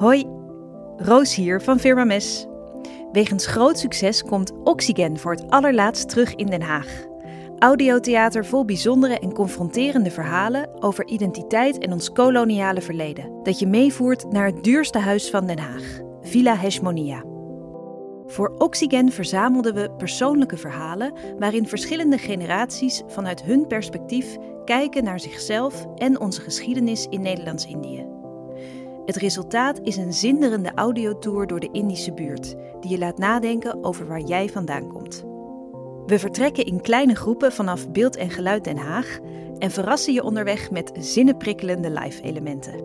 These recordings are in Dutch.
Hoi, Roos hier van Firma Mes. Wegens groot succes komt Oxygen voor het allerlaatst terug in Den Haag. Audiotheater vol bijzondere en confronterende verhalen over identiteit en ons koloniale verleden. Dat je meevoert naar het duurste huis van Den Haag, Villa Hegemonia. Voor Oxygen verzamelden we persoonlijke verhalen waarin verschillende generaties vanuit hun perspectief kijken naar zichzelf en onze geschiedenis in Nederlands-Indië. Het resultaat is een zinderende audiotour door de Indische buurt, die je laat nadenken over waar jij vandaan komt. We vertrekken in kleine groepen vanaf Beeld en Geluid Den Haag en verrassen je onderweg met zinnenprikkelende live-elementen.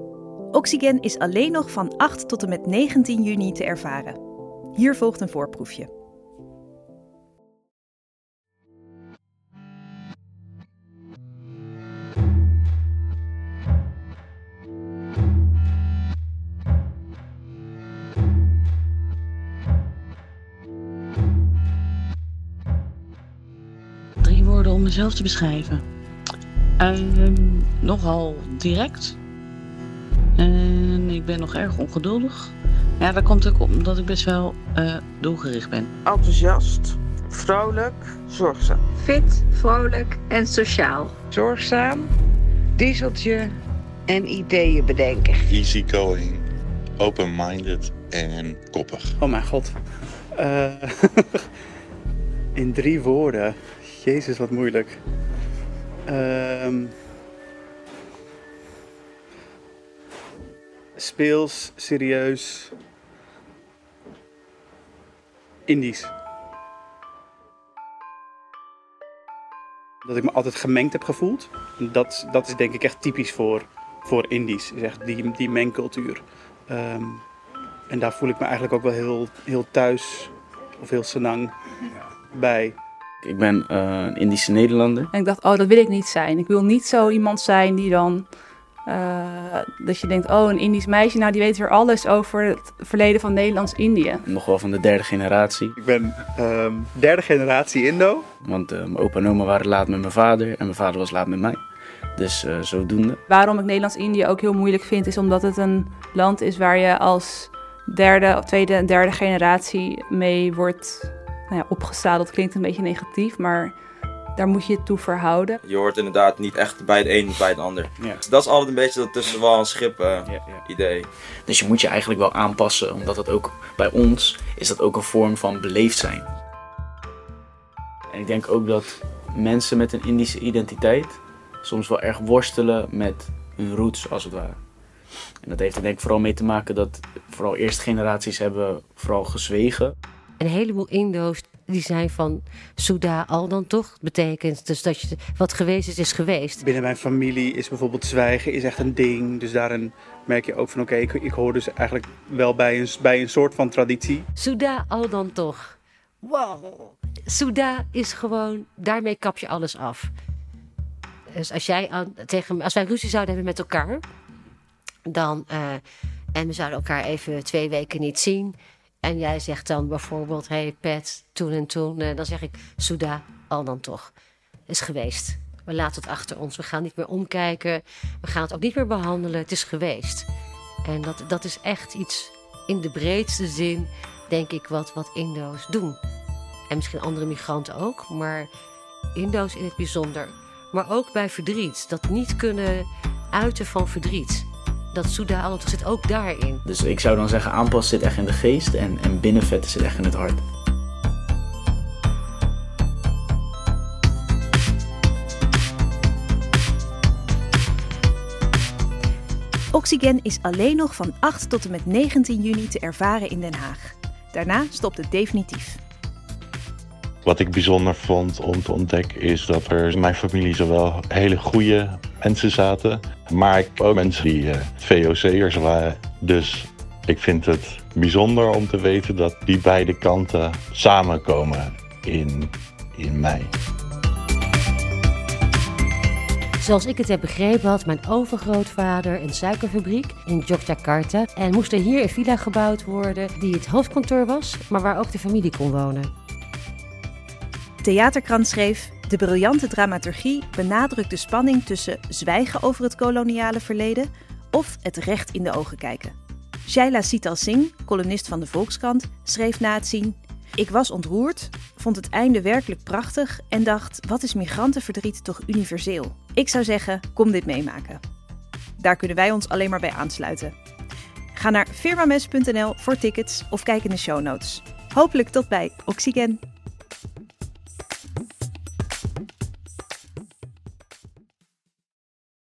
Oxygen is alleen nog van 8 tot en met 19 juni te ervaren. Hier volgt een voorproefje. Mezelf te beschrijven. Ehm, nogal direct. En ik ben nog erg ongeduldig. Ja, dat komt ook omdat ik best wel eh, doelgericht ben. enthousiast, vrolijk, zorgzaam. Fit, vrolijk en sociaal. Zorgzaam, dieseltje en ideeën bedenken. easygoing, open-minded en koppig. Oh mijn god. Eh, in drie woorden. Jezus, wat moeilijk. Ehm speels, serieus. Indisch. Dat ik me altijd gemengd heb gevoeld. Dat, dat is denk ik echt typisch voor, voor Indisch. Is echt die, die mengcultuur. Ehm, en daar voel ik me eigenlijk ook wel heel, heel thuis of heel senang bij. Ik ben eh, een Indische Nederlander. En ik dacht, oh, dat wil ik niet zijn. Ik wil niet zo iemand zijn die dan... eh, dat je denkt, oh, een Indisch meisje, nou die weet weer alles over het verleden van Nederlands-Indië. Nog wel van de derde generatie. Ik ben ehm, derde generatie Indo. Want eh, mijn opa en oma waren laat met mijn vader en mijn vader was laat met mij. Dus eh, zodoende. Waarom ik Nederlands-Indië ook heel moeilijk vind, is omdat het een land is waar je als derde, of tweede en derde generatie mee wordt nou ja, opgezadeld. Klinkt een beetje negatief, maar daar moet je het toe verhouden. Je hoort inderdaad niet echt bij de een of bij de ander. Ja. Dus dat is altijd een beetje dat tussen wal en schip eh, Ja, ja. idee. Dus je moet je eigenlijk wel aanpassen, omdat het ook bij ons is dat ook een vorm van beleefd zijn. En ik denk ook dat mensen met een Indische identiteit soms wel erg worstelen met hun roots, als het ware. En dat heeft er denk ik vooral mee te maken dat vooral eerste generaties hebben vooral gezwegen. Een heleboel Indo's die zijn van Suda al dan toch. Betekent dus dat je wat geweest is, is geweest. Binnen mijn familie is bijvoorbeeld zwijgen is echt een ding. Dus daarin merk je ook van oké, ik, ik hoor dus eigenlijk wel bij een, bij een soort van traditie. Suda al dan toch. Wow. Suda is gewoon, daarmee kap je alles af. Dus als, jij aan, tegen, als wij ruzie zouden hebben met elkaar, dan, eh, en we zouden elkaar even twee weken niet zien. En jij zegt dan bijvoorbeeld, hey Pet, toen en toen. eh, dan zeg ik, Suda, al dan toch. Is geweest. We laten het achter ons. We gaan niet meer omkijken. We gaan het ook niet meer behandelen. Het is geweest. En dat, dat is echt iets in de breedste zin, denk ik, wat, wat Indo's doen. En misschien andere migranten ook, maar Indo's in het bijzonder. Maar ook bij verdriet. Dat niet kunnen uiten van verdriet. Dat Suda al zit ook daarin. Dus ik zou dan zeggen, aanpassen zit echt in de geest en, en binnenvetten zit echt in het hart. Oxygen is alleen nog van 8 tot en met 19 juni te ervaren in Den Haag. Daarna stopt het definitief. Wat ik bijzonder vond om te ontdekken is dat er in mijn familie zowel hele goede mensen zaten, maar ook mensen die eh, VOC'ers waren. Dus ik vind het bijzonder om te weten dat die beide kanten samenkomen in, in mij. Zoals ik het heb begrepen had mijn overgrootvader een suikerfabriek in Yogyakarta. En moest er hier een villa gebouwd worden die het hoofdkantoor was, maar waar ook de familie kon wonen. Theaterkrant schreef: De briljante dramaturgie benadrukt de spanning tussen zwijgen over het koloniale verleden of het recht in de ogen kijken. Shaila Sital Singh, columnist van de Volkskrant, schreef na het zien... Ik was ontroerd, vond het einde werkelijk prachtig en dacht... wat is migrantenverdriet toch universeel? Ik zou zeggen, kom dit meemaken. Daar kunnen wij ons alleen maar bij aansluiten. Ga naar firmames.nl voor tickets of kijk in de show notes. Hopelijk tot bij Oxygen.